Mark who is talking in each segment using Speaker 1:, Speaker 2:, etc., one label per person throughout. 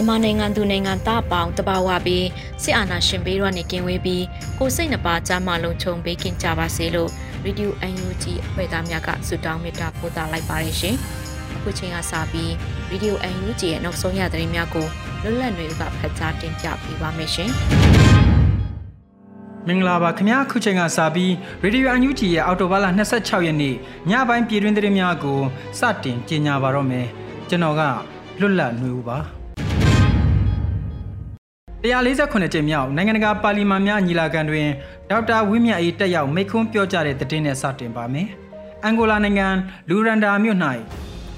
Speaker 1: မြန်မာနိုင်ငံသူနိုင်ငံသားပေါင်းတဘာဝပြီးစစ်အာဏာရှင်ဘေးရောနေကင်းဝေးပြီးကိုစိတ်နှပါကြမ်းမလုံးချုံပေးကင်ကြပါစေလို့ရေဒီယို UNG အဖွဲ့သားများကဆုတောင်းမေတ္တာပို့သလိုက်ပါတယ်ရှင်။အခုချိန်ကစပြီးရေဒီယို UNG ရဲ့နောက်ဆုံးရသတင်းများကိုလွတ်လပ်နေကဖတ်ကြားတင်ပြပေးပါမယ်ရှင်။
Speaker 2: မင်္ဂလာပါခင်ဗျာခုချိန်ကစပြီးရေဒီယိုအန်ယူဂျီရဲ့အော်တိုဘားလ26ရက်နေ့ညပိုင်းပြည်တွင်းသတင်းများကိုစတင်ကြေညာပါတော့မယ်ကျွန်တော်ကလွတ်လပ်နေဦးပါ 148ကြိမ်မြောက်နိုင်ငံတကာပါလီမန်များညီလာခံတွင်ဒေါက်တာဝင်းမြတ်အေးတက်ရောက်မိန့်ခွန်းပြောကြားတဲ့သတင်းနဲ့စတင်ပါမယ်။အန်ဂိုလာနိုင်ငံလူရန်ဒါမြို့၌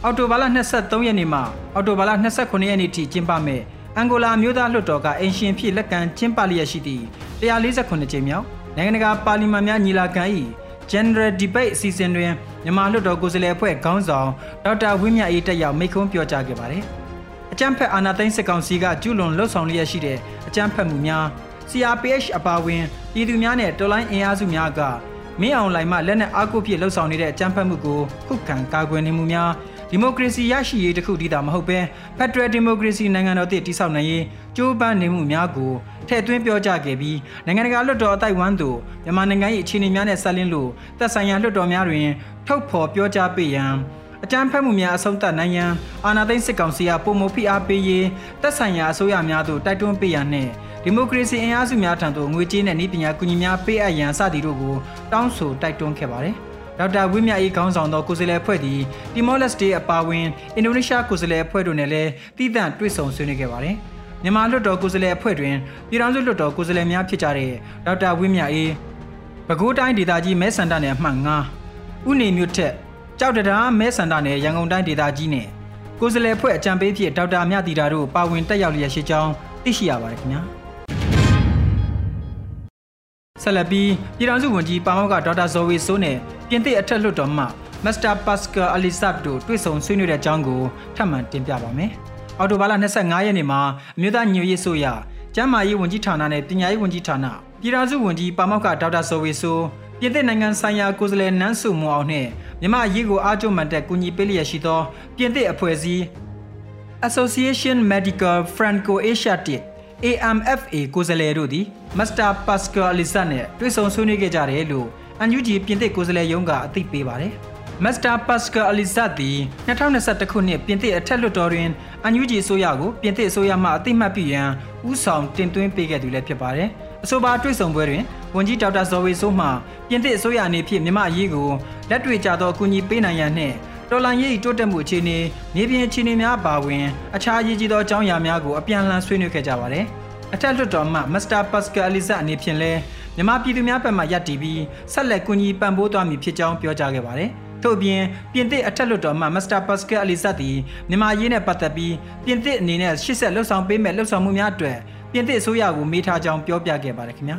Speaker 2: အော်တိုဘာလ23ရက်နေ့မှအော်တိုဘာလ29ရက်နေ့ထိကျင်းပမယ့်အန်ဂိုလာမျိုးသားလွှတ်တော်ကအင်ရှင်ဖြစ်လက်ကန်ကျင်းပလျက်ရှိသည့်148ကြိမ်မြောက်နိုင်ငံတကာပါလီမန်များညီလာခံ၏ General Debate အစီအစဉ်တွင်မြန်မာလွှတ်တော်ကိုယ်စားလှယ်အဖွဲ့ခေါင်းဆောင်ဒေါက်တာဝင်းမြတ်အေးတက်ရောက်မိန့်ခွန်းပြောကြားခဲ့ပါတယ်။ အကြမ်းဖက်အာဏာသိမ်းစစ်ကောင်စီကကျူးလွန်လှုပ်ဆောင်လျက်ရှိတဲ့အကြမ်းဖက်မှုများ CRPH အပါအဝင်ပြည်သူများနဲ့တော်လိုင်းအင်အားစုများကမင်းအောင်လှိုင်မှလက်နက်အားကိုးဖြစ်လှုပ်ဆောင်နေတဲ့အကြမ်းဖက်မှုကိုခုခံကာကွယ်နေမှုများဒီမိုကရေစီရရှိရေးတခုတည်းသာမဟုတ်ဘဲဖက်ဒရယ်ဒီမိုကရေစီနိုင်ငံတော်တည်တည်ဆောက်နိုင်ရေးကြိုးပမ်းနေမှုများကိုထည့်သွင်းပြောကြားခဲ့ပြီးနိုင်ငံတကာလွှတ်တော်အတိုက်ဝန်းသို့မြန်မာနိုင်ငံ၏အခြေအနေများနဲ့ဆက်လင်းလို့သက်ဆိုင်ရာလွှတ်တော်များတွင်ထုတ်ဖော်ပြောကြားပေးရန် အကြမ်းဖက်မှုများအဆုံးသတ်နိုင်ရန်အာဏာသိမ်းစစ်ကောင်စီကပုံမဖိအားပေးရေးတပ်ဆိုင်ရာအစိုးရများသို့တိုက်တွန်းပေးရန်နှင့်ဒီမိုကရေစီအင်အားစုများထံသို့ငွေကြေးနဲ့နည်းပညာကူညီများပေးအပ်ရန်စသည်တို့ကိုတောင်းဆိုတိုက်တွန်းခဲ့ပါတယ်။ဒေါက်တာဝင်းမြအေးခေါင်းဆောင်သောကိုယ်စားလှယ်အဖွဲ့သည်တီမောလက်စတေးအပါအဝင်အင်ဒိုနီးရှားကိုယ်စားလှယ်အဖွဲ့တို့နဲ့လည်းတည်တံ့တွေ့ဆုံဆွေးနွေးခဲ့ပါတယ်။မြန်မာလွှတ်တော်ကိုယ်စားလှယ်အဖွဲ့တွင်ပြည်ထောင်စုလွှတ်တော်ကိုယ်စားလှယ်များဖြစ်ကြတဲ့ဒေါက်တာဝင်းမြအေးပဲခူးတိုင်းဒေသကြီးမဲဆန္ဒနယ်အမှတ်9ဥနေမြို့ထက် ကြောက်တရားမဲဆန္ဒနယ်ရန်ကုန်တိုင်းဒေသကြီးနဲ့ကိုယ်စားလှယ်ဖွဲ့အကြံပေးဖြစ်ဒေါက်တာမြတီတာတို့ပါဝင်တက်ရောက်လျက်ရှိကြောင်းသိရှိရပါတယ်ခင်ဗျာဆက်လက်ပြီးပြည်ထောင်စုဝန်ကြီးပါမောက်ကဒေါက်တာဇော်ဝေစိုးနဲ့ပြင်သစ်အထက်လွှတ်တော်မှမစ္စတာပတ်စကာအလီဆပ်တို့တွေ့ဆုံဆွေးနွေးတဲ့အကြောင်းကိုထပ်မံတင်ပြပါမယ်။အော်တိုဘာလ25ရက်နေ့မှာအမျိုးသားညွရေးဆိုရကျန်းမာရေးဝန်ကြီးဌာနနဲ့ပညာရေးဝန်ကြီးဌာနပြည်ထောင်စုဝန်ကြီးပါမောက်ကဒေါက်တာဇော်ဝေစိုးပြည်သစ်နိုင်ငံဆိုင်ရာကိုယ်စားလှယ်နန်းစုမွန်အောင်နဲ့ မြမအရေးကိုအားကျုံမှန်တဲ့ကူညီပေးလျက်ရှိသောပြင်သစ်အဖွဲ့အစည်း Association Medical Franco Asiatic AMFA ကိုယ်စားလှယ်တို့သည် Master Pascal Alizat နဲ့တွေ့ဆုံဆွေးနွေးခဲ့ကြတယ်လို့ UNG ပြင်သစ်ကိုယ်စားလှယ်ရုံးကအသိပေးပါတယ်။ Master Pascal Alizat သည်2021ခုနှစ်ပြင်သစ်အထက်လွှတ်တော်တွင် UNG အစိုးရကိုပြင်သစ်အစိုးရမှအသိမှတ်ပြုရန်ဥဆောင်တင်သွင်းပေးခဲ့သူလည်းဖြစ်ပါတယ်။ အဆိုပါတွေ့ဆုံပွဲတွင်ဝန်ကြီးဒေါက်တာဇော်ဝေဆိုးမှပြင်သစ်အစိုးရအနေဖြင့်မြမအရေးကိုလက်တွေ့ကျသောအကူအညီပေးနိုင်ရန်နှင့်တော်လန်ရေးတိုးတက်မှုအခြေအနေမြေပြင်အခြေအနေများပါဝင်အခြားရည်ကြီးသောအကြောင်းအရာများကိုအပြန်အလှန်ဆွေးနွေးခဲ့ကြပါတယ်။အထက်လွှတ်တော်မှမစ္စတာပတ်စကယ်အလီဇာအနေဖြင့်လည်းမြန်မာပြည်သူများဘက်မှရပ်တည်ပြီးဆက်လက်ကူညီပံ့ပိုးသွားမည်ဖြစ်ကြောင်းပြောကြားခဲ့ပါတယ်။ထို့ပြင်ပြင်သစ်အထက်လွှတ်တော်မှမစ္စတာပတ်စကယ်အလီဇတ်သည်မြန်မာရေးနဲ့ပတ်သက်ပြီးပြင်သစ်အနေနဲ့ရှစ်ဆက်လှုပ်ဆောင်ပေးမဲ့လှုပ်ဆောင်မှုများအတွက် ပြင်သစ်အစိုးရကိုမေးထားကြောင်းပြောပြခဲ့ပါတယ်ခင်ဗျာ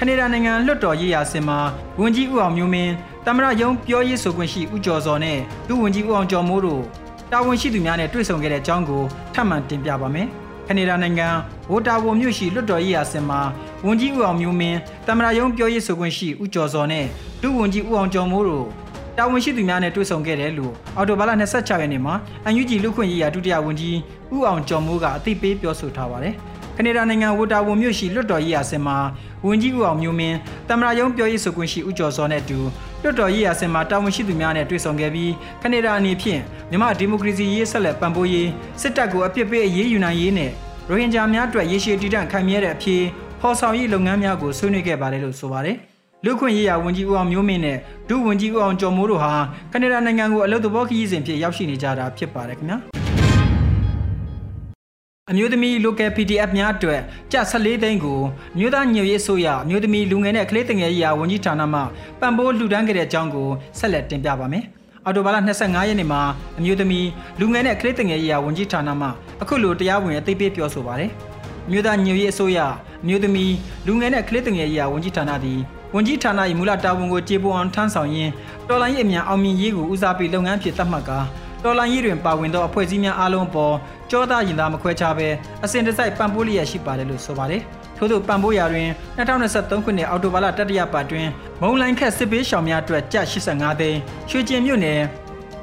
Speaker 2: ကနေဒါနိုင်ငံလွှတ်တော်ရေးရာစင်မှာဝန်ကြီးဦးအောင်မျိုးမင်းတမရယုံပြောရေးဆိုခွင့်ရှိဦးကျော်စောနဲ့ဒုဝန်ကြီးဦးအောင်ကျော်မိုးတို့တာဝန်ရှိသူများနဲ့တွေ့ဆုံခဲ့တဲ့အကြောင်းကိုထပ်မံတင်ပြပါမယ်ကနေဒါနိုင်ငံဝိုတာဝိုမြို့ရှိလွှတ်တော်ရေးရာစင်မှာဝန်ကြီးဦးအောင်မျိုးမင်းတမရယုံပြောရေးဆိုခွင့်ရှိဦးကျော်စောနဲ့ဒုဝန်ကြီးဦးအောင်ကျော်မိုးတို့ တာဝန်ရှိသူများနဲ့တွေ့ဆုံခဲ့တယ်လို့အော်တိုဘာလ26ရက်နေ့မှာအန်ယူဂျီလူခွင့်ရေးရာဒုတိယဝန်ကြီးဦးအောင်ကျော်မိုးကအသိပေးပြောဆိုထားပါတယ်။ကနေဒါနိုင်ငံဝတာဝန်မြို့ရှိလွတ်တော်ရေးရာစင်မှာဝန်ကြီးဦးအောင်မျိုးမင်းတမရယုံပြောရေးဆိုခွင့်ရှိဦးကျော်စောနဲ့အတူလွတ်တော်ရေးရာစင်မှာတာဝန်ရှိသူများနဲ့တွေ့ဆုံခဲ့ပြီးကနေဒါအနေဖြင့်မြန်မာဒီမိုကရေစီရေးဆက်လက်ပံ့ပိုးရေးစစ်တပ်ကိုအပြစ်ပေးအရေးယူနိုင်ရေးနဲ့ရိုဟင်ဂျာများအတွက်ရေရှည်တည်တံ့ခိုင်မြဲတဲ့အဖြစ်ဖော်ဆောင်ရေးလုပ်ငန်းများကိုဆွေးနွေးခဲ့ပါတယ်လို့ဆိုပါတယ် လူခွင့်ရေးရာဝန်ကြီးဦးအောင်မျိုးမင်းနဲ့ဒုဝန်ကြီးဦးအောင်ကျော်မိုးတို့ဟာကနေဒါနိုင်ငံကိုအလုပ်သဘောခရီးစဉ်ဖြင့်ရောက်ရှိနေကြတာဖြစ်ပါတယ်ခင်ဗျာအမျိုးသမီး local PDF များအတွက်ကျ14သိန်းကိုမြို့သားညွေရေးဆိုရအမျိုးသမီးလူငယ်နဲ့ကလေးငယ်ရေးရာဝန်ကြီးဌာနမှပံ့ပိုးလှူဒန်းခဲ့တဲ့အကြောင်းကိုဆက်လက်တင်ပြပါမယ်။အော်တိုဘာလ25ရက်နေ့မှာအမျိုးသမီးလူငယ်နဲ့ကလေးငယ်ရေးရာဝန်ကြီးဌာနမှအခုလိုတရားဝင်အသိပေးပြောဆိုပါရယ်။မြို့သားညွေရေးအစိုးရအမျိုးသမီးလူငယ်နဲ့ကလေးငယ်ရေးရာဝန်ကြီးဌာနသည် ဝန်ကြီးဌာန၏မူလတာဝန်ကိုကျေပွန်အောင်ထမ်းဆောင်ရင်းတော်လိုင်းရေးအမြန်အောင်မြင်ရေးကိုဦးစားပေးလုပ်ငန်းဖြစ်သတ်မှတ်ကာတော်လိုင်းရေးတွင်ပါဝင်သောအဖွဲ့အစည်းများအားလုံးပေါ်ကြောသားရင်သားမခွဲခြားဘဲအစဉ်တစိုက်ပံ့ပိုးလျက်ရှိပါတယ်လို့ဆိုပါတယ်။ထို့သောပံ့ပိုးရာတွင်2023ခုနှစ်အောက်တိုဘာလတတိယပတ်တွင်မုံလိုင်းခက်စစ်ပေးရှောင်များအတွက်ကျပ်85သိန်းရွှေကျင်မြို့နယ်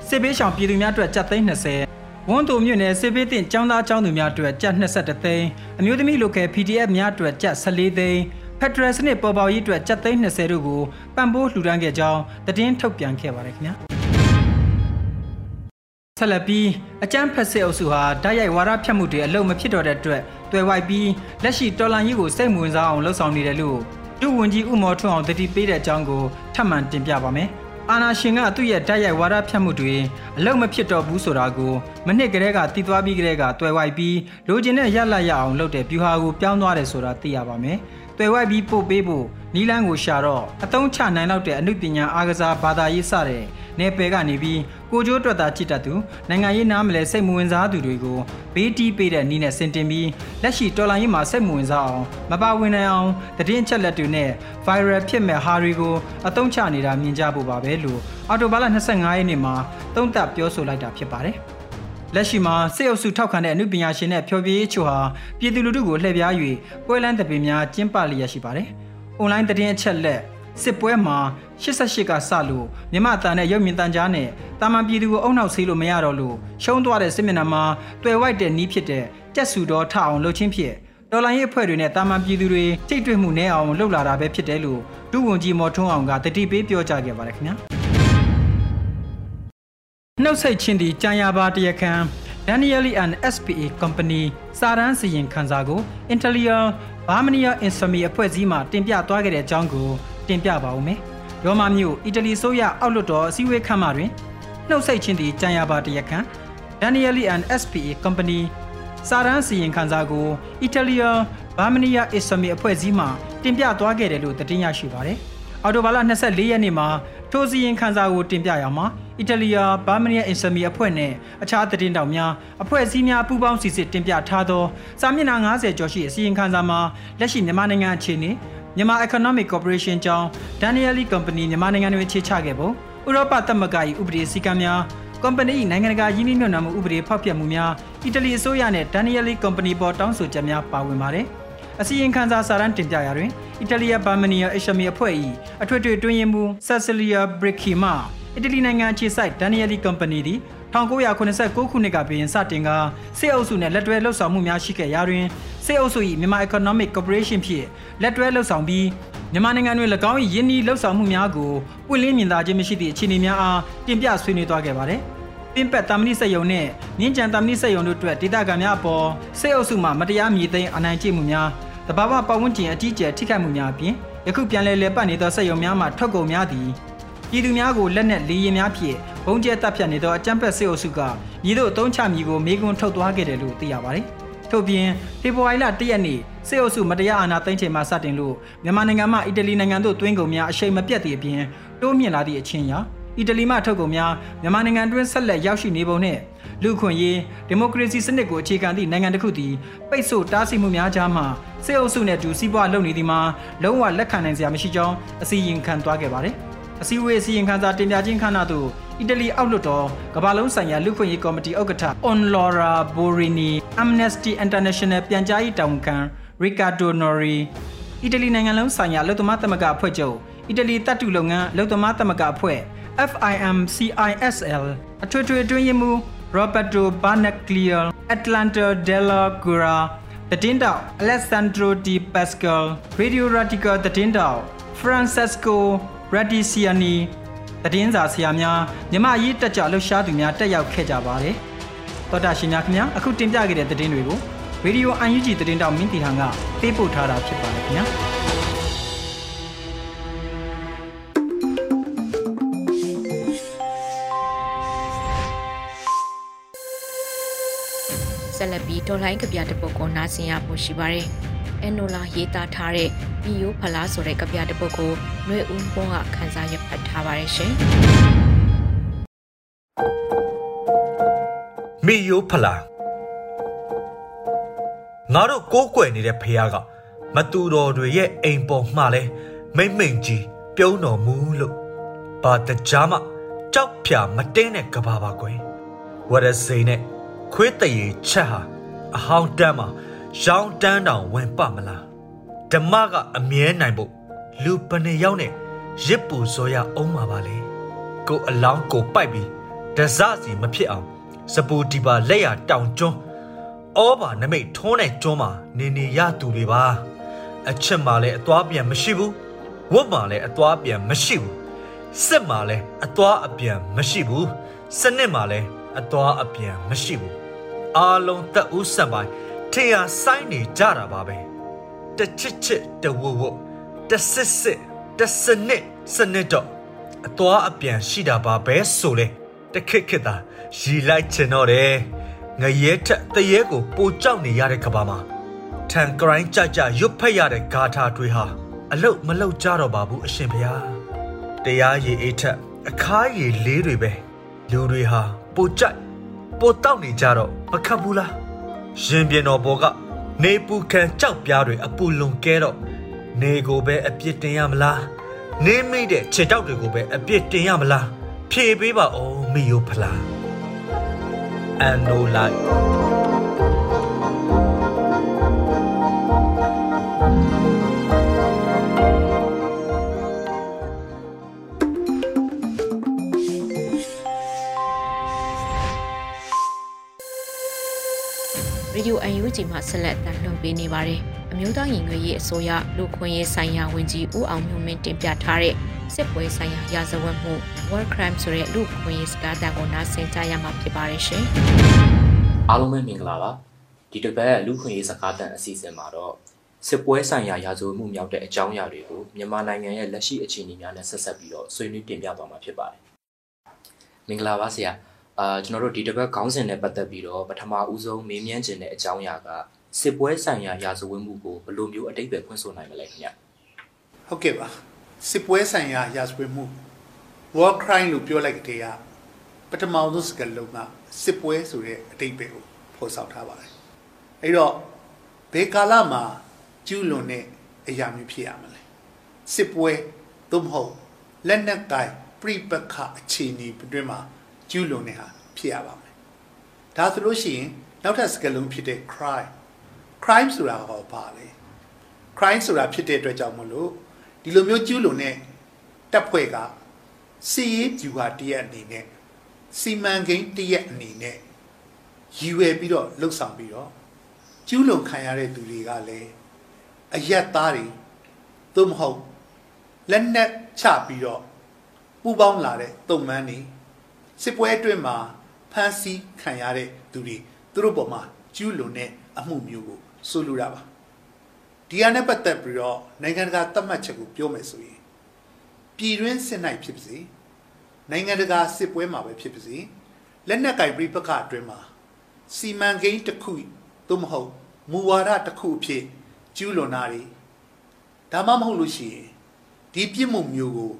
Speaker 2: စစ်ပေးရှောင်ပြည်သူများအတွက်ကျပ်သိန်း20ဝန်တိုမြို့နယ်စစ်ပေးတင်ចောင်းသားចောင်းသူများအတွက်ကျပ်22သိန်းအမျိုးသမီးလိုကယ် PDF များအတွက်ကျပ်14သိန်း ဖက်ဒရယ်စနစ်ပေါ်ပေါရေးအတွက်ကျပ်သိန်း20တို့ကိုပံ့ပိုးလှူဒန်းခဲ့ကြောင်းသတင်းထုတ်ပြန်ခဲ့ပါတယ်ခင်ဗျာဆက်လက်ပြီးအကြမ်းဖက်စစ်အုပ်စုဟာဓာတ်ရိုက်ဝါဒဖြတ်မှုတွေအလုံးမဖြစ်တော့တဲ့အတွက်တွေ့ဝိုက်ပြီးလက်ရှိတော်လန်ကြီးကိုစိတ်ဝင်စားအောင်လှုံ့ဆော်နေတယ်လို့ဒုဝန်ကြီးဦးမော်ထွန်းအောင်တတိပေးတဲ့အကြောင်းကိုထပ်မံတင်ပြပါမယ်။အာနာရှင်ကသူ့ရဲ့ဓာတ်ရိုက်ဝါဒဖြတ်မှုတွေအလုံးမဖြစ်တော့ဘူးဆိုတာကိုမနစ်ကလေးကတည်သွားပြီးကလေးကတွေ့ဝိုက်ပြီးလိုချင်တဲ့ရလတ်ရအောင်လုပ်တဲ့ဗျူဟာကိုပြောင်းသွားတယ်ဆိုတာသိရပါမယ်။ တွေ့ဝိုက်ပြီးပို့ပေးဖို့နီလန်းကိုရှာတော့အသုံးချနိုင်လောက်တဲ့အမှုပညာအားကစားဘာသာရေးစတဲ့နယ်ပယ်ကနေပြီးကိုကျိုးအတွက်သာချစ်တတ်သူနိုင်ငံရေးနားမလဲစိတ်မဝင်စားသူတွေကိုဘေးတီးပေးတဲ့နည်းနဲ့ဆင်တင်ပြီးလက်ရှိတော်လိုင်းရေးမှာစိတ်မဝင်စားအောင်မပါဝင်နိုင်အောင်တည်င်းချက်လက်တွေနဲ့ viral ဖြစ်မဲ့ဟာတွေကိုအသုံးချနေတာမြင်ကြဖို့ပါပဲလို့အော်တိုဘာလ25ရက်နေ့မှာသုံးသပ်ပြောဆိုလိုက်တာဖြစ်ပါတယ် လက်ရှိမှာစေအုပ်စုထောက်ခံတဲ့အမှုပညာရှင်နဲ့ဖျော်ဖြေရေးချို့ဟာပြည်သူလူထုကိုလှည့်ပြား၍ပွဲလန်းတပင်များကျင်းပလျက်ရှိပါတယ်။ online သတင်းအချက်လက်စစ်ပွဲမှာ88ကစလို့မြမတန်နဲ့ရုပ်မြင်တန်ကြားနဲ့တာမန်ပြည်သူကိုအုံနောက်ဆေးလို့မရတော့လို့ရှုံးသွားတဲ့စစ်မျက်နှာမှာတွေ့ဝိုက်တဲ့နီးဖြစ်တဲ့ကြက်စုတော်ထအောင်လှုပ်ချင်းဖြစ်တော်လိုင်းရေးအဖွဲ့တွေနဲ့တာမန်ပြည်သူတွေထိတ်တွေ့မှုနဲ့အောင်လှုပ်လာတာပဲဖြစ်တယ်လို့ဒုဝန်ကြီးမော်ထွန်းအောင်ကတတိပေးပြောကြားခဲ့ပါတယ်ခင်ဗျာ နှုတ်ဆက်ချင်းဒီကြံရပါတရခန် Danieli and SPA Company စာရန်စီရင်ခန်းစာကို Intellial Barmania Infamy အဖွဲ့အစည်းမှတင်ပြသွားခဲ့တဲ့အကြောင်းကိုတင်ပြပါဦးမယ်။ရောမမြို့အီတလီဆိုရအောက်လွတ်တော်အစည်းအဝေးခန်းမတွင်နှုတ်ဆက်ခြင်းသည့်ကြံရပါတရခန် Danieli and SPA Company စာရန်စီရင်ခန်းစာကို Italia Barmania Isami အဖွဲ့အစည်းမှတင်ပြသွားခဲ့တယ်လို့သတင်းရရှိပါတယ်။အော်တိုဘာလ24ရက်နေ့မှာ ထိုစီရင်ခန်းစာကိုတင်ပြရမှာအီတလီယာဘာမနီယာအင်ဆမီအဖွဲ့နဲ့အခြားသတင်းတောက်များအဖွဲ့အစည်းများပူးပေါင်းစီစစ်တင်ပြထားသောစာမျက်နှာ90ကျော်ရှိအစီရင်ခံစာမှာလက်ရှိမြန်မာနိုင်ငံအခြေအနေမြန်မာ Economic Corporation ကြောင်း Danieli Company မြန်မာနိုင်ငံတွင်ခြေချခဲ့ပုံဥရောပသမဂ္ဂ၏ဥပဒေစည်းကမ်းများ company ၏နိုင်ငံတကာရင်းနှီးမြှုပ်နှံမှုဥပဒေဖောက်ဖျက်မှုများအီတလီအစိုးရနှင့် Danieli Company ပေါ်တောင်းဆိုချက်များပါဝင်ပါတယ်။ အစီရင်ခံစာစာရန်တင်ပြရာတွင်အီတလီယာဘာမနီယာအရှမီအဖွဲ့၏အထွေထွေတွင်းရင်မှုဆက်ဆလီယာဘရစ်ခီမှအီတလီနိုင်ငံခြေစိုက် Danieli Company သည်1989ခုနှစ်ကပြင်စတင်ကစစ်အုပ်စုနှင့်လက်တွဲလှုပ်ဆောင်မှုများရှိခဲ့ရာတွင်စစ်အုပ်စု၏မြန်မာ Economic Corporation ဖြင့်လက်တွဲလှုပ်ဆောင်ပြီးမြန်မာနိုင်ငံတွင်၎င်း၏ယင်းဤလှုပ်ဆောင်မှုများကိုပွင့်လင်းမြင်သာခြင်းမရှိသည့်အခြေအနေများအားတင်ပြဆွေးနွေးသွားခဲ့ပါတယ်။ပင်ပက်တာမဏိစက်ယုံနဲ့မြင်းကြံတာမဏိစက်ယုံတို့အတွက်ဒေသခံများအပေါ်စစ်အုပ်စုမှမတရားမြေသိမ်းအနိုင်ကျင့်မှုများ တဘာဝပတ်ဝန်းကျင်အကြီးအကျယ်ထိခိုက်မှုများအပြင်ယခုပြန်လည်လည်ပတ်နေသောစက်ယုံများမှထွက်ကုန်များသည်ပြည်သူများကိုလက်နက်လေးရင်များဖြင့်ဘုံကျဲတပ်ဖြတ်နေသောအကြမ်းဖက်စစ်အုပ်စုကညီတို့အုံချမည်ကိုမေးခွန်းထုတ်သွားခဲ့တယ်လို့သိရပါတယ်။ထို့ပြင်ဖေဖော်ဝါရီလ၁ရက်နေ့စစ်အုပ်စုမတရားအာဏာသိမ်းချိန်မှစတင်လို့မြန်မာနိုင်ငံမှအီတလီနိုင်ငံသို့တွင်းကုန်များအရှိန်မပြတ်သည့်အပြင်တိုးမြင့်လာသည့်အချင်းရာအီတလီမှထုတ်ကုန်များမြန်မာနိုင်ငံတွင်းဆက်လက်ရောက်ရှိနေပုံနဲ့ လူခွင့်ရေးဒီမိုကရေစီစနစ်ကိုအခြေခံသည့်နိုင်ငံတစ်ခုသည်ပိတ်ဆို့တားဆီးမှုများကြားမှစစ်အုပ်စုနှင့်တူစီးပွားလုပ်နေသည်မှာလုံးဝလက်ခံနိုင်စရာမရှိကြောင်းအစီရင်ခံသွားခဲ့ပါတယ်။အစည်းအဝေးအစီရင်ခံစာတင်ပြခြင်းခန်းနာသို့အီတလီအောက်လွှတ်တော်ကမ္ဘာလုံးဆိုင်ရာလူခွင့်ရေးကော်မတီဥက္ကဋ္ဌ Onlora Borini Amnesty International ပြန်ကြားရေးတာဝန်ခံ Riccardo Nori အီတလီနိုင်ငံလုံးဆိုင်ရာအလုပ်သမားသမဂ္ဂအဖွဲ့ချုပ်အီတလီတပ်တုလုပ်ငန်းအလုပ်သမားသမဂ္ဂအဖွဲ့ FIM-CISL အထွေထွေအတွင်းရေးမှူး Roberto Barnaclia Atlanta Della Gura သတင်းတောက် Alessandro Di Pascal Radio Radical သတင်းတောက် Francesco Radiciani သတင်းစာဆရာများမြမရေးတက်ကြလှူရှားသူများတက်ရောက်ခဲ့ကြပါတယ်တော်တာရှင်များခင်ဗျာအခုတင်ပြခဲ့တဲ့သတင်းတွေကို Radio UNG သတင်းတောက်မင်းတီဟန်ကပေးပို့ထားတာဖြစ်ပါတယ်ခင်ဗျာ
Speaker 1: ဆက်လက်ပြီးဒေါ်လိုင်းကပြတပုတ်ကိုနားဆင်ရဖို့ရှိပါတယ်။အန်နိုလာရေးသားထားတဲ့ပြည်ယိုဖလားဆိုတဲ့ကပြတပုတ်ကိုຫນွေဦးဘုံကခန်းစားရဖတ်ထားပါတယ်ရှင်။
Speaker 3: မိယိုဖလားငါတို့ကိုးကွယ်နေတဲ့ဖះကမတူတော်တွေရဲ့အိမ်ပေါ်မှလဲမိမ့်မိန်ကြီးပြုံးတော်မူလို့ဘာတကြားမှကြောက်ဖြာမတင်းတဲ့ကဘာပါကွယ်ဝရစိန်နဲ့ ခွေးတရေချက်ဟာအဟောင်းတန်းမှာရောင်းတန်းတောင်ဝင်ပမလားဓမ္မကအမြဲနိုင်ဖို့လူပနေရောက်နဲ့ရစ်ပူစောရအောင်မှာပါလေကိုအလောင်းကိုပိုက်ပြီးဒဇစီမဖြစ်အောင်စပူဒီပါလက်ရတောင်ကျွန်းဩဘာနမိတ်ထုံးတဲ့ကျွန်းမှာနေနေရသူတွေပါအချက်မှလည်းအသွားပြန်မရှိဘူးဝတ်မှလည်းအသွားပြန်မရှိဘူးစစ်မှလည်းအသွားအပြန်မရှိဘူးစနစ်မှလည်း အသွားအပြန်မရှိဘူးအားလုံးတက်ဦးဆက်ပိုင်းထေရဆိုင်နေကြတာပါပဲတချစ်ချစ်တဝဝတစစ်စစ်တစနစ်စနစ်တော့အသွားအပြန်ရှိတာပါပဲဆိုလေတခက်ခက်တာရီလိုက်ချင်တော့တယ်ငရဲထက်တရေကိုပိုကြောက်နေရတဲ့ကဘာမှာထန်ကရိုင်းကြကြရွတ်ဖက်ရတဲ့ဂါထာတွေဟာအလုတ်မလုတ်ကြတော့ပါဘူးအရှင်ဘုရားတရားရည်အေးထက်အခါရည်လေးတွေပဲလူတွေဟာ ပိုကြိုက်ပိုတောက်နေကြတော့မခတ်ဘူးလားရှင်ပြင်းတော်ဘောကနေပူခံကြောက်ပြားတွေအပူလွန်ကဲတော့နေကိုပဲအပြစ်တင်ရမလားနေမိတဲ့ခြေတောက်တွေကိုပဲအပြစ်တင်ရမလားဖြေပေးပါဦးမိယိုဖလားအန်နိုလိုက်
Speaker 1: ရေဒီယို UNG မှာဆက်လက်တင်လွှင့်ပေးနေပါတယ်။အမျိုးသားရင်ငွေရေးအစိုးရလူခွင့်ရေးဆိုင်ရာဝန်ကြီးဦးအောင်မျိုးမင်းတင်ပြထားတဲ့စစ်ပွဲဆိုင်ရာရာဇဝတ်မှု War Crime ဆိုတဲ့လူခွင့်ရေးစကားတန်ကိုနားဆင်ကြရမှာဖြစ်ပါတယ်ရှင်။
Speaker 4: အားလုံးပဲမင်္ဂလာပါ။ဒီတစ်ပတ်လူခွင့်ရေးစကားတန်အစီအစဉ်မှာတော့စစ်ပွဲဆိုင်ရာရာဇဝတ်မှုမြောက်တဲ့အကြောင်းအရာတွေကိုမြန်မာနိုင်ငံရဲ့လက်ရှိအခြေအနေများနဲ့ဆက်ဆက်ပြီးတော့ဆွေးနွေးတင်ပြသွားမှာဖြစ်ပါတယ်။မင်္ဂလာပါဆရာ။ အာကျွန်တော်တို့ဒီတစ်ပတ်ခေါင်းစဉ်နဲ့ပတ်သက်ပြီးတော့ပထမဦးဆုံးမေးမြန်းခြင်းတဲ့အကြောင်းအရာကစစ်ပွဲဆိုင်ရာရာဇဝတ်မှုကိုဘယ်လိုမျိုးအတိတ်ပဲဖွင့်ဆိုနိုင်မလဲခင်ဗျ
Speaker 5: ဟုတ်ကဲ့ပါစစ်ပွဲဆိုင်ရာရာဇဝတ်မှု war crime လို့ပြောလိုက်တဲ့ကပထမဆုံးစကားလုံးကစစ်ပွဲဆိုတဲ့အတိတ်ပဲကိုဖော်ဆောင်ထားပါတယ်အဲ့တော့ဘယ်ကာလမှာကျူးလွန်တဲ့အရာမျိုးဖြစ်ရမလဲစစ်ပွဲသို့မဟုတ်လက်နက်ကိုင်ပြိပခအခြေအနေအတွင်းမှာ ကျူးလွန်နေတာဖြစ်ရပါမယ်ဒါဆိုလို့ရှိရင်နောက်ထပ်စကားလုံးဖြစ်တဲ့ crime crime ဆိုတာဟောပါလေ crime ဆိုတာဖြစ်တဲ့အတွက်ကြောင့်မလို့ဒီလိုမျိုးကျူးလွန်တဲ့တပ်ဖွဲ့ကစီရေးဖြူဟာတရက်အနေနဲ့စီမံကိန်းတရက်အနေနဲ့ရည်ရွယ်ပြီးတော့လှုပ်ဆောင်ပြီးတော့ကျူးလွန်ခံရတဲ့သူတွေကလည်းအယက်သားတွေသို့မဟုတ်လက်နက်ချပြီးတော့ပူပေါင်းလာတဲ့တုံမန်းတွေ စစ်ပွဲအတွင်းမှာဖမ်းဆီးခံရတဲ့သူတွေသူတို့ပေါ်မှာကျူးလွန်တဲ့အမှုမျိုးကိုဆိုလိုတာပါဒီဟာနဲ့ပတ်သက်ပြီးတော့နိုင်ငံတကာသတ်မှတ်ချက်ကိုပြောမယ်ဆိုရင်ပြည်တွင်းစစ်နိုင်ဖြစ်ပါစေနိုင်ငံတကာစစ်ပွဲမှာပဲဖြစ်ပါစေလက်နက်ကင်ပြိပခအတွင်းမှာစီမံကိန်းတစ်ခုသို့မဟုတ်မူဝါဒတစ်ခုအဖြစ်ကျူးလွန်တာတွေဒါမှမဟုတ်လို့ရှိရင်ဒီပြစ်မှုမျိုးကို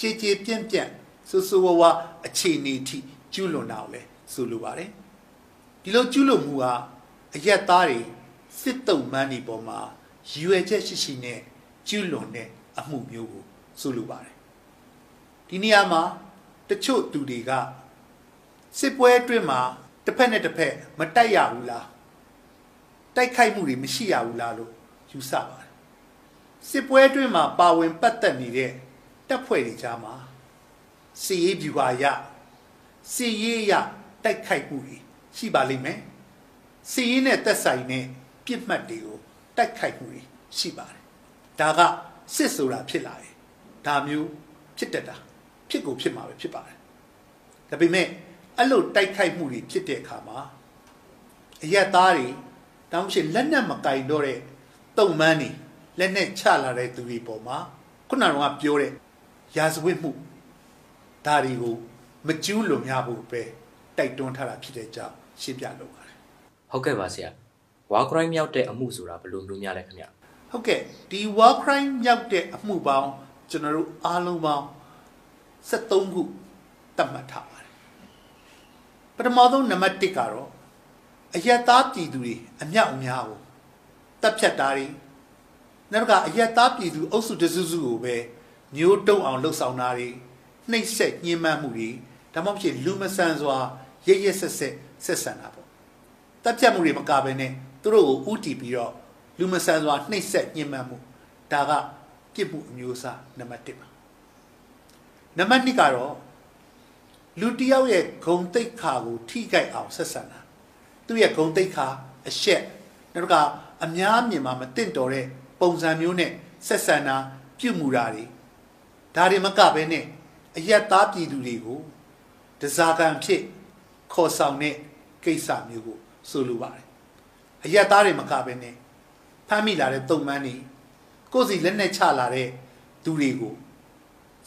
Speaker 5: ကြည်ကြည်ပြန့်ပြန့် ဆူဆူဝဝအခြေအနေထိကျူးလွန်တာကိုလည်းဆိုလိုပါတယ်ဒီလိုကျူးလွန်မှုကအရက်သားတွေစစ်တုံမှန်းဒီပေါ်မှာရွယ်ချက်ရှိရှိနဲ့ကျူးလွန်တဲ့အမှုမျိုးကိုဆိုလိုပါတယ်ဒီနေရာမှာတချို့သူတွေကစစ်ပွဲအတွင်းမှာတစ်ဖက်နဲ့တစ်ဖက်မတိုက်ရဘူးလားတိုက်ခိုက်မှုတွေမရှိရဘူးလားလို့ယူဆပါတယ်စစ်ပွဲအတွင်းမှာပါဝင်ပတ်သက်နေတဲ့တပ်ဖွဲ့တွေကြားမှာ စီရေးဗျူဟာရစီရေးရတိုက်ခိုက်မှုတွေရှိပါလိမ့်မယ်စီရေးနဲ့သက်ဆိုင်တဲ့ပြစ်မှတ်တွေကိုတိုက်ခိုက်မှုတွေရှိပါတယ်ဒါကစစ်ဆိုတာဖြစ်လာတယ်ဒါမျိုးဖြစ်တတ်တာဖြစ်ကိုဖြစ်မှာပဲဖြစ်ပါတယ်ဒါပေမဲ့အဲ့လိုတိုက်ခိုက်မှုတွေဖြစ်တဲ့အခါမှာအရက်သားတွေတောင်းရှိလက်နက်မကင်တော့တဲ့တုံမန်းတွေလက်နက်ချလာတဲ့သူတွေပေါ်မှာခုနကပြောတဲ့ရာဇဝတ်မှု ဒါတွေကိုမကျူးလွန်ရဖို့ပဲတိုက်တွန်းထားတာဖြစ်တဲ့ကြောင့်ရှင်းပြလိုပါတယ်
Speaker 4: ဟုတ်ကဲ့ပါဆရာဝါခရိုင်းမြောက်တဲ့အမှုဆိုတာဘယ်လိုမျိုးများလဲခင်ဗျ
Speaker 5: ဟုတ်ကဲ့ဒီ war crime မြောက်တဲ့အမှုပေါင်းကျွန်တော်တို့အားလုံးပေါင်း73ခုသတ်မှတ်ထားပါတယ်ပထမဆုံးနံပါတ်1ကတော့အယက်သားပြည်သူတွေအမြောက်အများကိုတပ်ဖြတ်တာတွေနောက်တစ်ခါအယက်သားပြည်သူအုပ်စုတစုစုကိုပဲမျိုးတုံအောင်လှုပ်ဆောင်တာတွေ နှိပ်စက်ညှဉ်းပန်းမှုတွေဒါမှမဟုတ်လူမဆန်စွာရရဆက်ဆက်ဆက်ဆံတာပေါ့တပ်ဖြတ်မှုတွေမကဘဲနဲ့သူတို့ကိုဥတီပြီးတော့လူမဆန်စွာနှိပ်စက်ညှဉ်းပန်းမှုဒါကပြစ်မှုအမျိုးအစားနံပါတ်1ပါနံပါတ်2ကတော့လူတစ်ယောက်ရဲ့ဂုံတိတ်ခါကိုထိခိုက်အောင်ဆက်ဆံတာသူ့ရဲ့ဂုံတိတ်ခါအရှက်နောက်တစ်ခါအများမြင်မှာမတင့်တော်တဲ့ပုံစံမျိုးနဲ့ဆက်ဆံတာပြုမှုတာတွေဒါတွေမကဘဲနဲ့ အယက်သားပြည်သူတွေကိုတစားကံဖြစ်ခေါ်ဆောင်တဲ့ကိစ္စမျိုးကိုဆိုလိုပါတယ်အယက်သားတွေမကဘဲနဲ့ဖမ်းမိလာတဲ့တုံမန်းတွေကိုယ်စီလက်နဲ့ချလာတဲ့သူတွေကို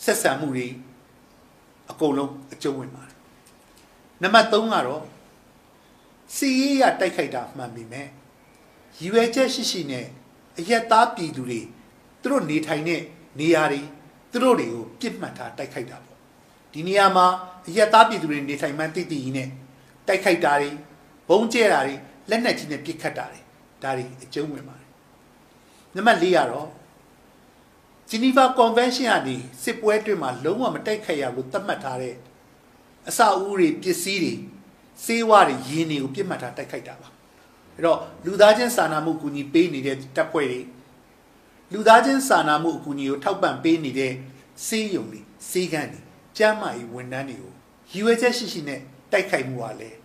Speaker 5: ဆက်ဆံမှုတွေအကုန်လုံးအကျုံးဝင်ပါတယ်နံပါတ်3ကတော့စီရေးရတိုက်ခိုက်တာမှန်ပြီမဲ့ရည်ရွယ်ချက်ရှိရှိနဲ့အယက်သားပြည်သူတွေသူတို့နေထိုင်တဲ့နေရာတွေ သူတို့တွေကိုပြစ်မှတ်ထားတိုက်ခိုက်တာပေါ့ဒီနေရာမှာအယက်သားပြည်သူတွေနေထိုင်မှန်းသိသိကြီးနဲ့တိုက်ခိုက်တာတွေဘုံကျဲတာတွေလက်နက်ကြီးနဲ့ပစ်ခတ်တာတွေဒါတွေအကျုံးဝင်ပါတယ်နံပါတ်4ကတော့ Geneva Convention ကနေစစ်ပွဲအတွင်းမှာလုံးဝမတိုက်ခိုက်ရဘူးသတ်မှတ်ထားတဲ့အစာအုပ်တွေပစ္စည်းတွေစေဝါတွေရင်းတွေကိုပြစ်မှတ်ထားတိုက်ခိုက်တာပါအဲ့တော့လူသားချင်းစာနာမှုအကူအညီပေးနေတဲ့တပ်ဖွဲ့တွေ လူသားချင်းစာနာမှုအကူအညီကိုထောက်ပံ့ပေးနေတဲ့စေးရုံတွေစေးကန်းတွေကျမ်းမာရေးဝန်ထမ်းတွေကိုရည်ရွယ်ချက်ရှိရှိနဲ့တိုက်ခိုက်မှုကလည်း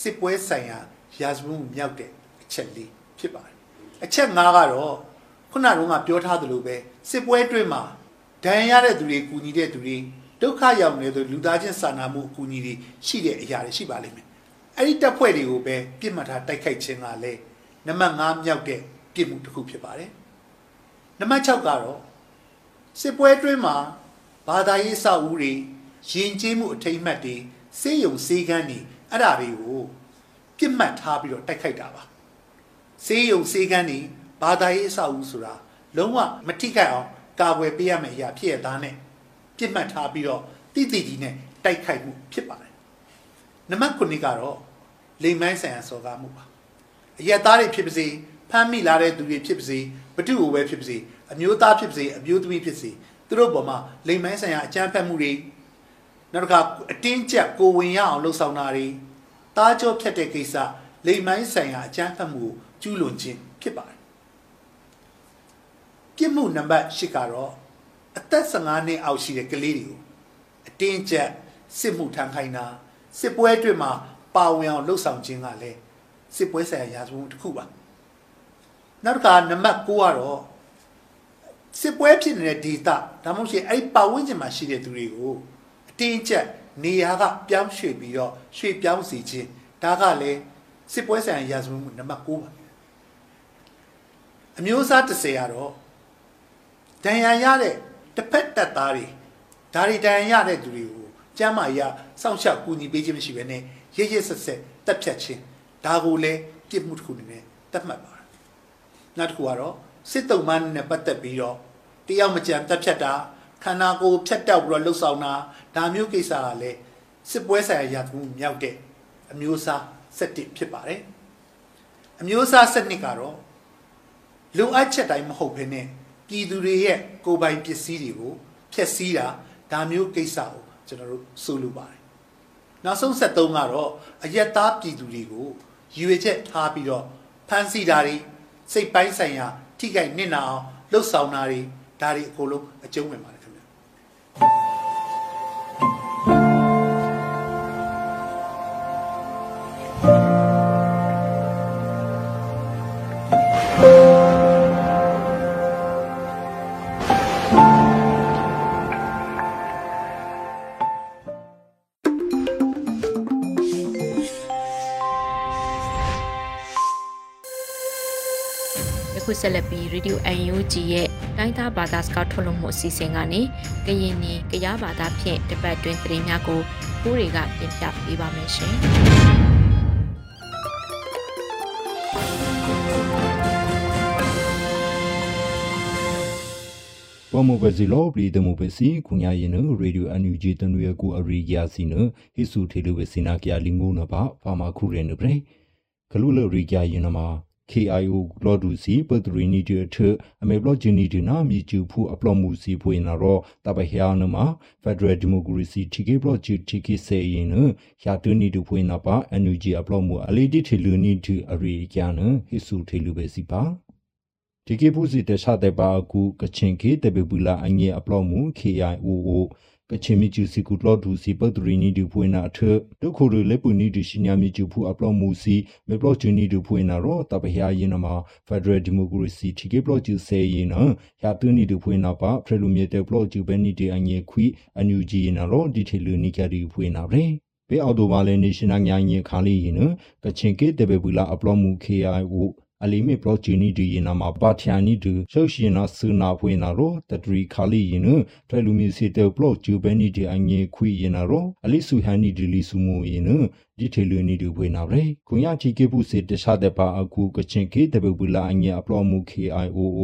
Speaker 5: စစ်ပွဲဆိုင်ရာရာဇဝတ်မှုမြောက်တဲ့အချက်လေးဖြစ်ပါတယ်အချက်၅ကတော့ခုနကပြောထားသလိုပဲစစ်ပွဲအတွင်းမှာဒဏ်ရာရတဲ့သူတွေကူညီတဲ့သူတွေဒုက္ခရောက်နေတဲ့လူသားချင်းစာနာမှုအကူအညီတွေရှိတဲ့အရာတွေရှိပါလိမ့်မယ်အဲ့ဒီတပ်ဖွဲ့တွေကိုပဲပြစ်မှတ်ထားတိုက်ခိုက်ခြင်းကလည်းနံပါတ်5မြောက်တဲ့ပြစ်မှုတစ်ခုဖြစ်ပါတယ် နံပါတ်6ကတော့စစ်ပွဲအတွင်းမှာဘာသာရေးအဆောက်အဦတွေယဉ်ကျေးမှုအထိမ့်မှတ်တွေစေယုံစေကန်းတွေအဲ့ဒါတွေကိုပြစ်မှတ်ထားပြီးတော့တိုက်ခိုက်တာပါစေယုံစေကန်းတွေဘာသာရေးအဆောက်အဦဆိုတာလုံးဝမထိခိုက်အောင်ကာကွယ်ပေးရမယ့်အရာဖြစ်ရသားနဲ့ပြစ်မှတ်ထားပြီးတော့တိတိကြီးနဲ့တိုက်ခိုက်မှုဖြစ်ပါတယ်နံပါတ်9ကတော့လိမ်မိုင်းဆိုင်ရာစော်ကားမှုပါအရက်သားတွေဖြစ်ပါစေဖမ်းမိလာတဲ့သူတွေဖြစ်ပါစေ ဘတုကိုပဲဖြစ်ပါစေအမျိုးသားဖြစ်ပါစေအမျိုးသမီးဖြစ်စေသူတို့ပေါ်မှာလိမ်မိုင်းဆိုင်ရာအကြမ်းဖက်မှုတွေနောက်တစ်ခါအတင်းကျပ်ကိုဝင်ရအောင်လှုပ်ဆောင်တာတွေတားကြောဖြတ်တဲ့ကိစ္စလိမ်မိုင်းဆိုင်ရာအကြမ်းဖက်မှုကိုကျူးလွန်ခြင်းဖြစ်ပါတယ်ပြစ်မှုနံပါတ်၈ကတော့အသက်15နှစ်အောက်ရှိတဲ့ကလေးတွေကိုအတင်းကျပ်စစ်မှုထမ်းခိုင်းတာစစ်ပွဲအတွင်းမှာပါဝင်အောင်လှုပ်ဆောင်ခြင်းကလည်းစစ်ပွဲဆိုင်ရာရာဇဝတ်မှုတစ်ခုပါ နောက်တစ်ခါနံပါတ်9ကတော့စစ်ပွဲဖြစ်နေတဲ့ဒေသဒါမှမဟုတ်အဲ့ပတ်ဝန်းကျင်မှာရှိတဲ့သူတွေကိုအတင်းကျပ်နေရာကပြောင်းရွှေ့ပြီးတော့ရွှေ့ပြောင်းစီခြင်းဒါကလည်းစစ်ပွဲဆိုင်ရာရာဇဝတ်မှုနံပါတ်9ပါအမျိုးအစား30ကတော့ဒဏ်ရာရတဲ့တစ်ဖက်တပ်သားတွေဒါတွေဒဏ်ရာရတဲ့သူတွေကိုကျမ်းမာရစောင့်ရှောက်ကူညီပေးခြင်းမရှိဘဲနဲ့ရရဆက်ဆက်တက်ဖြတ်ခြင်းဒါကိုလည်းပြစ်မှုတစ်ခုအနေနဲ့တတ်မှတ်ပါတယ် နောက်တစ်ခုကတော့စစ်တုံးမန်းနဲ့ပတ်သက်ပြီးတော့တယောက်မကြံတက်ဖြတ်တာခန္ဓာကိုယ်ဖြတ်တောက်ပြီးတော့လှုပ်ဆောင်တာဒါမျိုးကိစ္စကလည်းစစ်ပွဲဆိုင်ရာရာသမှုမြောက်တဲ့အမျိုးအစား7ဖြစ်ပါတယ်အမျိုးအစား7ကတော့လုံအပ်ချက်တိုင်းမဟုတ်ဘဲနဲ့ပြည်သူတွေရဲ့ကိုယ်ပိုင်ပစ္စည်းတွေကိုဖျက်ဆီးတာဒါမျိုးကိစ္စကိုကျွန်တော်တို့ဆိုလိုပါတယ်နောက်ဆုံး73ကတော့အယက်သားပြည်သူတွေကိုရည်ရွယ်ချက်ထားပြီးတော့ဖမ်းဆီးတာတွေ စိတ်ပိုင်းဆိုင်ရာထိခိုက်နစ်နာအောင်လှုပ်ဆောင်တာတွေဒါတွေအကုန်လုံးအကျုံးဝင်ပါ
Speaker 1: ဆက်လက်ပြီး Radio UNG ရဲ့တိုင်းသားဘာသာစကားထုတ်လွှင့်မှုအစီအစဉ်ကနေကရင်နီကရားဘာသာဖြင့်တပတ်တွင်သတင်းများကိုကိုးတွေကတင်ပြပေးပါမယ်ရှင်
Speaker 6: ပမဘစီလောပရီဒမဘစီခုညာရင်နရေဒီယိုအန်ယူဂျီတနွေကိုအရိယာစီနဟိဆူထေလူဘစီနာကရလီငုံနပါဖာမာခုရင်နပရေဂလူလရိကရင်နမှာ KIO ဘလော့ဒူစီပဒရီနီတီထအမေဘလော့ဂျီနီတီနာမီကျူဖူအပလော့မှုစီဖွေနာရောတပဟယာနမဖက်ဒရယ်ဒီမိုကရေစီတီကေဘလော့ဂျီတီကေဆေရင်နရာတူနီတူဖွေနာပါအန်ယူဂျီအပလော့မှုအလီတီထီလူနီတီအရီကျန်ဟိဆူထေလူပဲစီပါဒီကေပူစီတခြားတဲ့ပါကူကချင်ကေတဘေဘူးလာအငယ်အပလော့မှု KIO ကချင်မီကျူစီကူတလော့ဒူစီပတ်ဒရီနီဒူဖွေနာထဒုခိုရလေပူနီဒူရှိညာမီကျူဖူအပလော့မူစီမေပလော့ဂျူနီဒူဖွေနာရောတပဟယာယင်နမှာဖက်ဒရယ်ဒီမိုကရေစီတီကေပလော့ဂျူဆေယင်နရာတူနီဒူဖွေနာပါဖရလူမီတဲပလော့ဂျူဘဲနီတေအငယ်ခွီအန်ယူဂျီနာရောဒီထေလူနီကရီဖွေနာရေဘေအော်တိုဘာလဲနေရှင်နာညာရင်ခါလီရင်ကချင်ကေတဘေဘူးလာအပလော့မူ KIO အလီမီပရောဂျီနီဒီယနာမှာပါထယာနီဒီရှုရှင်နာဆူနာဖွေနာရောတတရီခါလီယင်နထွဲလူမီစီတေပလော့ဂျူဘဲနီဒီအငေခွေယနာရောအလီဆူဟန်နီဒီလီဆူမူယင်နဒီထေလူနီဒီဖွေနာရဲကွန်ယာချီကေပုစေတခြားတဲ့ပါအခုကချင်ကေတပပူလာအငေအပလော့မူ KIOO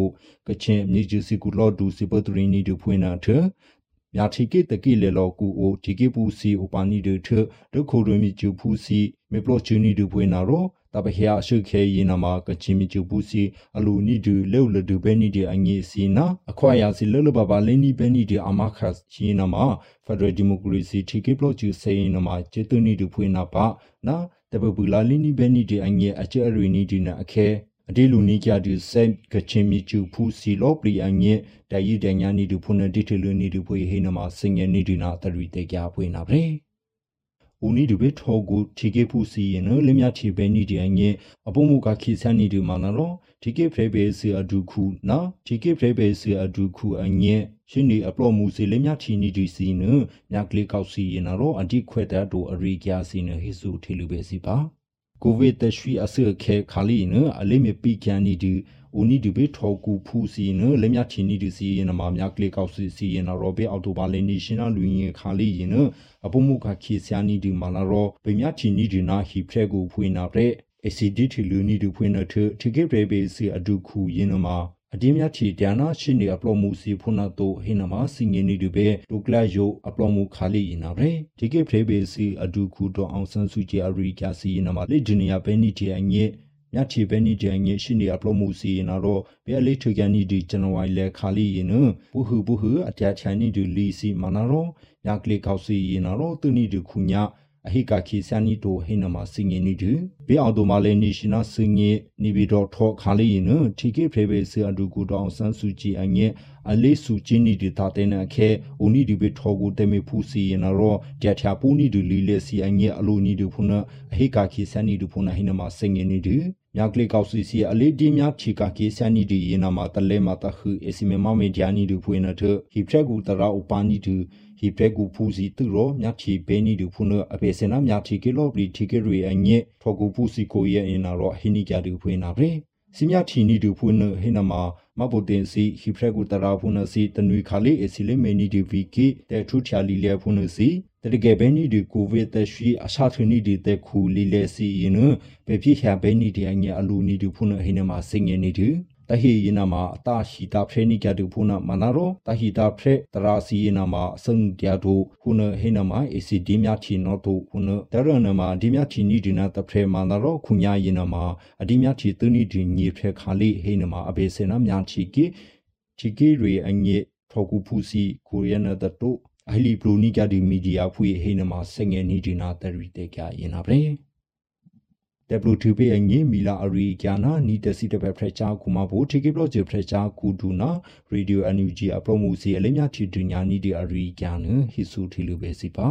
Speaker 6: ကချင်မြေဂျူစီကူလော့ဒူစီပတရီနီဒီဖွေနာထမြာတီကေတကိလေလောကူအိုဒီကေပူစီအိုပါနီဒထဒခိုရမီဂျူဖူစီမေပလော့ဂျူနီဒီဖွေနာရော တပခရအရှုခဲရင်နာမှာကချင်မီချူပူစီအလူနီဒူလေလဒူဘဲနီဒီအငေစီနာအခွာရစီလေလဘဘာလင်းနီဘဲနီဒီအမခတ်ရင်နာမှာဖက်ဒရယ်ဒီမိုကရေစီတီကေဘလော့ချူဆေရင်နာမှာကျေတူနီဒူဖွေးနာပါနာတပပူလာလင်းနီဘဲနီဒီအငေအချဲရီနီဒီနာအခဲအဒီလူနီကြတူဆက်ကချင်မီချူဖူစီလောပရီအငေတယီတညာနီဒူဖုန်ဒီတလူနီဒူဖွေးဟိနာမှာစင်ငယ်နီဒီနာတရီတေကြဖွေးနာပဲ ဦးနီဒူဘေထောကိုတီကေဖူစီယနလမြချီဘဲနီဒီအငဲအပုံမူကခိဆန်နီဒူမာနလောတီကေဖရေဘေစီအဒူခုနာတီကေဖရေဘေစီအဒူခုအငဲရှင်နီအပလော့မူစီလမြချီနီဒီစီနမြကလေးကောက်စီယနလောအဒီခွဲတာဒိုအရိကျာစီနဟိစုထေလူဘေစီပါကိုဗစ်တရှိအစခဲခါလီနအလေးမပီကန်နီဒီ ဦးနီဒီဘေထောကူဖူစီနလက်မြချီနီဒီစီယနမမြကလေးကောက်စီစီယနရောဘေအော်တိုဘာလေနီရှင်နာလူငင်ခါလီယနအပုမှုခခီဆယာနီဒီမာလာရောဘေမြချီနီဒီနာဟီဖရက်ကိုဖွေနာတဲ့ ACD ထီလူနီဒီဖွေနာထထိကေဘေဘေစီအဒုခုယနမအဒီမြချီတျာနာရှိနေအပလောမှုစီဖုနာတိုဟိနမစီငင်းနေဒီဘေဒုကလာယိုအပလောမှုခါလီနာရဲဒီကေဖရေဘေစီအဒုခုတော့အောင်ဆန်းစုကြည်အရိကာစီနမလေဂျီနီယာဘဲနီတီအငဲ မြချီဘဲနီဂျန်ငေရှိနေအပလိုမှုစီနာတော့ဘဲအလေးထကန်နီဒီဇန်နဝါရီလဲခါလီရင်နဘူဟုဘူဟုအတျာချန်နီဒီလီစီမနာတော့ညကလေးကောက်စီရင်နာတော့သူနီဒီခုညာအဟိကခီဆန်နီတိုဟိနမစင်ငင်းနီဒီဘေအော်တိုမာလေနီရှင်နာစင်ငင်းနီဘီတော့ထောခါလီရင်နတီကေဖရေဘေစီအဒူကူတောင်ဆန်းစုကြည်အငဲအလေးစုချင်းနီဒီတာတဲ့နခဲဦးနီဒီဘေထောကိုတေမေဖူစီရင်နာတော့ကြချာပူနီဒီလီလေစီအငဲအလိုနီဒီဖုနအဟိကခီဆန်နီဒီဖုနဟိနမစင်ငင်းနီဒီ မြကလေးကောက်စီစီအလေးဒီမြချီကာကေဆန်နီဒီယနာမတလဲမတခုအစီမမမေဂျာနီဒူဖွေနထဟိဖရက်ကူတရာဥပါနီဒူဟိဖရက်ကူဖူစီသူရောမြချီဘဲနီဒူဖုနအပေစနာမြချီကေလောပလီတီကေရီအညေထောကူဖူစီကိုရဲ့အင်နာရောဟိနီကြဒူဖွေနာပြေ စီမြချီနီဒူဖုနဟိနမမဘုတင်စီဟိဖရက်ကူတရာဖုနစီတနွေခါလေးအစီလေမေနီဒီဗီကေတဲထူချာလီလေဖုနစီတရကေဘဲနီဒီကိုဗစ်တရှိအစာထနီဒီတဲ့ခူလီလေစီရင်ပဲပြချာဘဲနီဒီအငယ်အလူနီဒီဖုန်ဟိနမှာစင်ငယ်နေတူ တဟိယနာမှာအတရှိတာဖဲနိကတုဖုနာမနာရောတဟိတာဖဲတရာစီယနာမှာအစံကြတုခုနဟိနာမှာအေစီဒီမြချီနောတုခုနတရဏမှာဒီမြချီနိဒီနာတဖဲမနာရောခုညာယနာမှာအဒီမြချီသူနိဒီညေဖဲခါလိဟိနာမှာအဘေစေနာမြချီကေချီကေရေအငေထောကူဖူစီကိုရီးယားနတတုအဟိလီပရိုနိကဒီမီဒီယာဖွေဟိနာမှာစငယ်နိဒီနာတရီတေကြယနာပရေ W2P အငိမီလာအရိယာနာနီတစီတပဲဖရချာကူမဘိုတီကေဘလော့ဂျ်ဖရချာကူဒူနာရေဒီယို NUG အပရမိုစီအလေးများချီဒညာနီဒီအရိယာနဟီဆူထီလူပဲစီပါ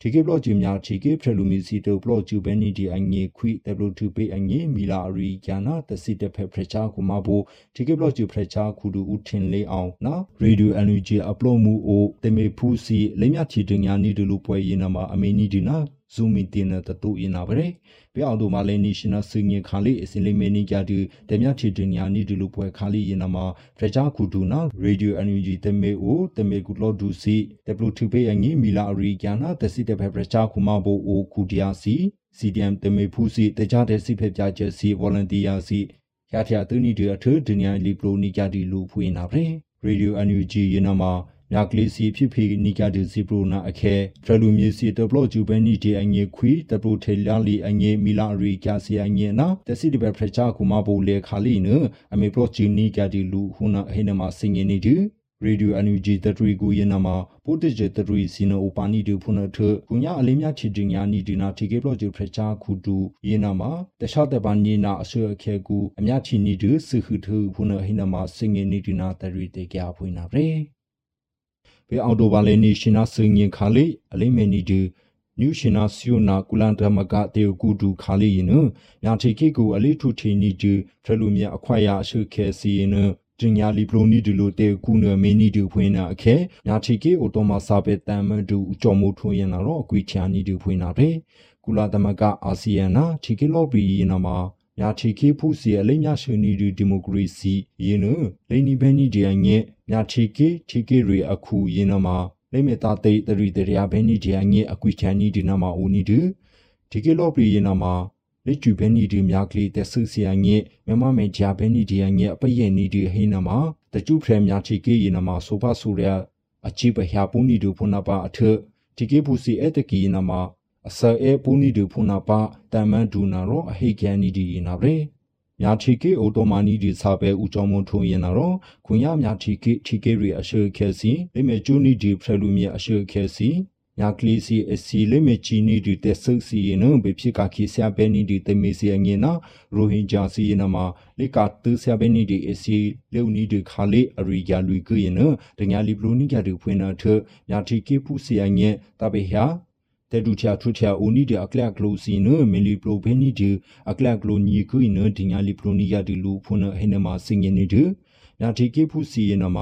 Speaker 6: ဒီကေဘလော့ဂျ်များချီကေဖရလူမီစီတိုဘလော့ဂျ်ဘဲနီဒီအငိခွိ W2P အငိမီလာအရိယာနာတစီတပဲဖရချာကူမဘိုဒီကေဘလော့ဂျ်ဖရချာကူဒူဦးထင်လေးအောင်နော်ရေဒီယို NUG အပရမိုအိုတေမေဖူစီအလေးများချီဒညာနီဒူလူပွဲရင်နာမှာအမေနီဒီနာ ဇူမီတင်နတတူအနာဘရဲဘဲအောင်တို့မလဲ national စင်ငခါလေးအစင်လေးမင်းကြတူတမြချီတင်ညာနီဒီလူပွဲခါလေးရင်နမှာဖရချာကူတူနာ radio energy တမေအိုတမေကူလောဒူစီ w2 အငီမီလာရီကျနာတစီတဖက်ဖရချာကူမဘိုအိုကူဒီယာစီ CDM တမေဖူးစီတကြတဲ့စီဖက်ပြချက်စီ volunteer စီရထရသူနီဒီအထဒနီယာလီပလိုနီကြတီလူဖွေးနာပဲ radio energy ရင်နမှာ မြကလေးစီဖြစ်ဖေနီကဒစီပရိုနာအခဲဖရလူမြေစီတဘလော့ဂျူဘဲနီတီအငေခွီတပရိုထေလာလီအငေမီလာရီကျစီအငေနာတစီဒီဘဖရချာကူမဘူလေခါလီနအမေပရော့ချီနီကဒီလူခုနာဟေနမစင်ငေနီဒီရေဒီယိုအန်ယူဂျီတထရီကူယနာမှာပိုတစ်ဂျတထရီစီနိုပါနီဒူဖုန်ထကုညာအလေးမြချီတင်ညာနီဒီနာတီကေပလော့ဂျူဖရချာခုဒူယနာမှာတခြားတပန်နီနာအဆွေအခဲကူအမြချီနီဒူစခုထဖုန်ဟိနမှာစင်ငေနီဒီနာတရီတေကြဖွင့်နာရေ ပေအော်တိုဘာလေနီရှင်နာစင်ရင်ခါလေးအလိမေနီဒီနျူရှင်နာစီယိုနာကူလန်ဒမကတေကူဒူခါလေးရင်နညာတီကေကူအလေးထုထီနီဒီဖရလူမြအခွာရအရှုခဲစီရင်နတင်ညာလီပလိုနီဒီလိုတေကူနမေနီဒီဖွင့်နာအခဲညာတီကေအိုတိုမစာပေတမ်မဒူကြော်မိုထွင်ရင်တော့အကွေချာနီဒီဖွင့်နာတယ်ကူလာဒမကအာဆီယံနာတီကေလော်ဘီရင်နာမှာ ညာချီခေဖူစီအလိညာရှင်နီဒီမိုကရေစီယင်းနလိန်နီဘန်နီဒီယငဲညာချီကေချီကေရီအခုယင်းနမှာလိမေတာတေတရီတရယာဘန်နီဒီယငဲအကွီချန်နီဒီနမှာဦးနီဒီဒီကေလောပရီယင်းနမှာလက်ကျူဘန်နီဒီမြာကလီတက်ဆူစီယငဲမမမေဂျာဘန်နီဒီယငဲအပယနီဒီဟိနမှာတကျူဖရမြာချီကေယင်းနမှာဆိုဖဆူရအချိပဟျာပူနီဒူဖုနာပါအထဒီကေပူစီအတကီနမှာ အစအဲပူနီဒူဖုနာပါတမန်ဒူနာရောအဟိကန်နီဒီနာဗရေမြာချီကေအိုတိုမာနီဒီစာပဲဦးကျော်မွန်ထုံရင်နာရောခွန်ရမြာချီကေချီကေရီအရှိခဲစီလိမေကျူနီဒီဖရလူမြေအရှိခဲစီညာကလီစီအစီလိမေချီနီဒီတက်ဆုစီနဘေဖြစ်ကခီဆာပဲနီဒီတမေစီအငေနာရိုဟင်ဂျာစီနမလေကာတူဆာပဲနီဒီအစီလေဦးနီဒီခါလေအရီယာလူကရနတညာလီဘလူနီကတူဖွင့်နာထညာတီကေဖူစီအငေတဘေဟာ တေဒူချာထူချာအိုနီဒီအကလကလိုစီနမီလီပလိုဘဲနီဒီအကလကလိုညီကွိနဒီညာလီပလိုနီယာဒီလူဖုန်ဟိနမစင်ငနေဒီညာတီကေဖူစီယနမ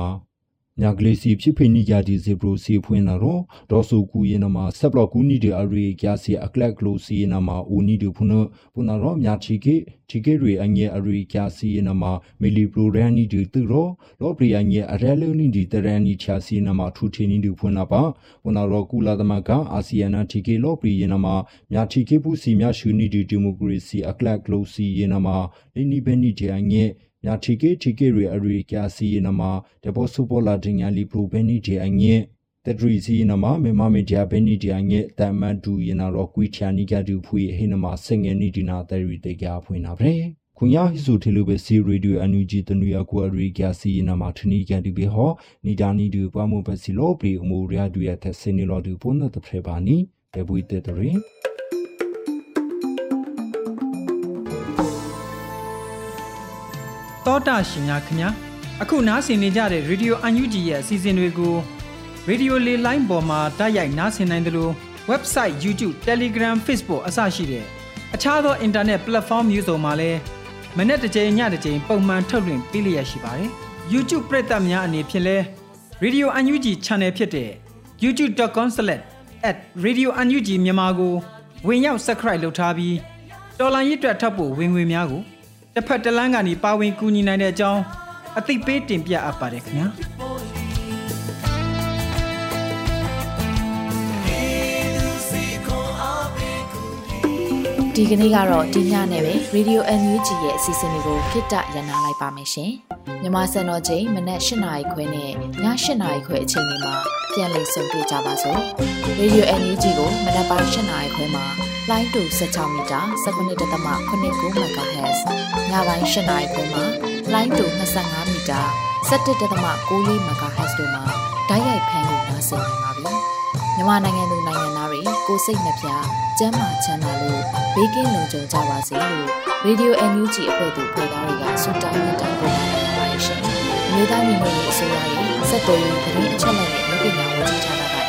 Speaker 6: ညာဂလေးစီဖြစ်ဖိနိကြဒီဇေဘရိုစီဖွင့်လာတော့ဒေါ်ဆူကူယနမှာဆက်ဘလော့ကူနီဒီအရီကျစီအကလက်ကလိုစီယနမှာအိုနီဒီဖုနဖုနာတော့ညာချီကေချီကေရီအငယ်အရီကျစီယနမှာမီလီပရိုရန်နီဒီသူတော့လောပရီအငယ်အရဲလိုနီဒီတရန်နီချာစီယနမှာထူထီနီဒီဖုနာပါဖုနာတော့ကူလာသမကအာဆီယနာချီကေလောပရီယနမှာညာချီကေပူစီမြရှူနီဒီဒီမိုကရေစီအကလက်ကလိုစီယနမှာလီနီဘဲနီဒီအငယ် ညာထီကေထီကေရီအရီကျစီယနမှာတဘောဆူပေါ်လာတင်ညာလီပရိုဘဲနီဒီအငယ်တဒရီစီနမမေမမေဒီယာဘဲနီဒီယာငဲတမန်ဒူယနာရောကွီချာနီကဒူဖွေဟိနမစငယ်နီဒီနာတရီတေကြဖွေနာဗရေခွန်ရဟိစုထေလူပဲစီရေဒီယိုအန်ယူဂျီတနူရကွာရီကျစီနမထနီကဒူဘေဟောနီဒါနီဒူပွားမှုပဲစီလောပရီအမူရယာဒူရတဲ့စနီလောဒူပွန်နတဖရေပါနီတေဘူတေတရီ
Speaker 2: တောတာရှင်များခင်ဗျာအခုနားဆင်နေကြတဲ့ Radio UNG ရဲ့အစီအစဉ်တွေကို Radio လေလိုင်းပေါ်မှာတိုက်ရိုက်နားဆင်နိုင်တယ်လို့ website YouTube Telegram Facebook အစရှိတဲ့အခြားသော internet platform မျိုးစုံမှာလည်းမနေ့တစ်ချိန်ညတစ်ချိန်ပုံမှန်ထုတ်လွှင့်ပေးလျက်ရှိပါတယ်။ YouTube ပရိသတ်များအနေဖြင့်လဲ Radio UNG Channel ဖြစ်တဲ့ youtube.com/radiounug မြန်မာကိုဝင်ရောက် subscribe လုပ်ထားပြီးတော်လိုင်းရစ်တွက်ထပ်ဖို့ဝင်ငွေများကို တစ်ဖက်တစ်လမ်းကနေပါဝင်ကူညီနိုင်တဲ့အကြောင်းအသိပေးတင်ပြအပ်ပါတယ်ခင်ဗျာ။
Speaker 7: ဒီကနေ့ကတော့ဒီညနဲ့ပဲ Radio NUG ရဲ့အစီအစဉ်လေးကိုခਿੱတရနာလိုက်ပါမယ်ရှင်။မြမစံတော်ချိန်မနက်၈နာရီခွဲနဲ့ည၈နာရီခွဲအချိန်တွေမှာပြန်လည်ဆုံတွေ့ကြပါစို့။ Radio NUG ကိုမနက်ပိုင်း၈နာရီခွဲမှာ လိုင်းတူ16မီတာ17.8 MHz ညပိုင်း၈နာရီခွဲမှာလိုင်းတူ25မီတာ17.6 MHz တို့မှာဓာတ်ရိုက်ဖမ်းလို့နိုင်စေနိုင်ပါပြီ။မြန်မာနိုင်ငံသူနိုင်ငံသားတွေကိုစိတ်နှပြကျန်းမာချမ်းသာလို့ဘေးကင်းလုံခြုံကြပါစေလို့ Radio NUG အဖွဲ့သူဖွဲ့သားတွေကဆုတောင်းမေတ္တာပို့တာနေပါတယ်ရှင်။မြေသားညီမတွေအစိုးရရဲ့စက်တော်ရင်သတင်းအချက်အလက်တွေလူပညာဝန်ကြီးဌာနက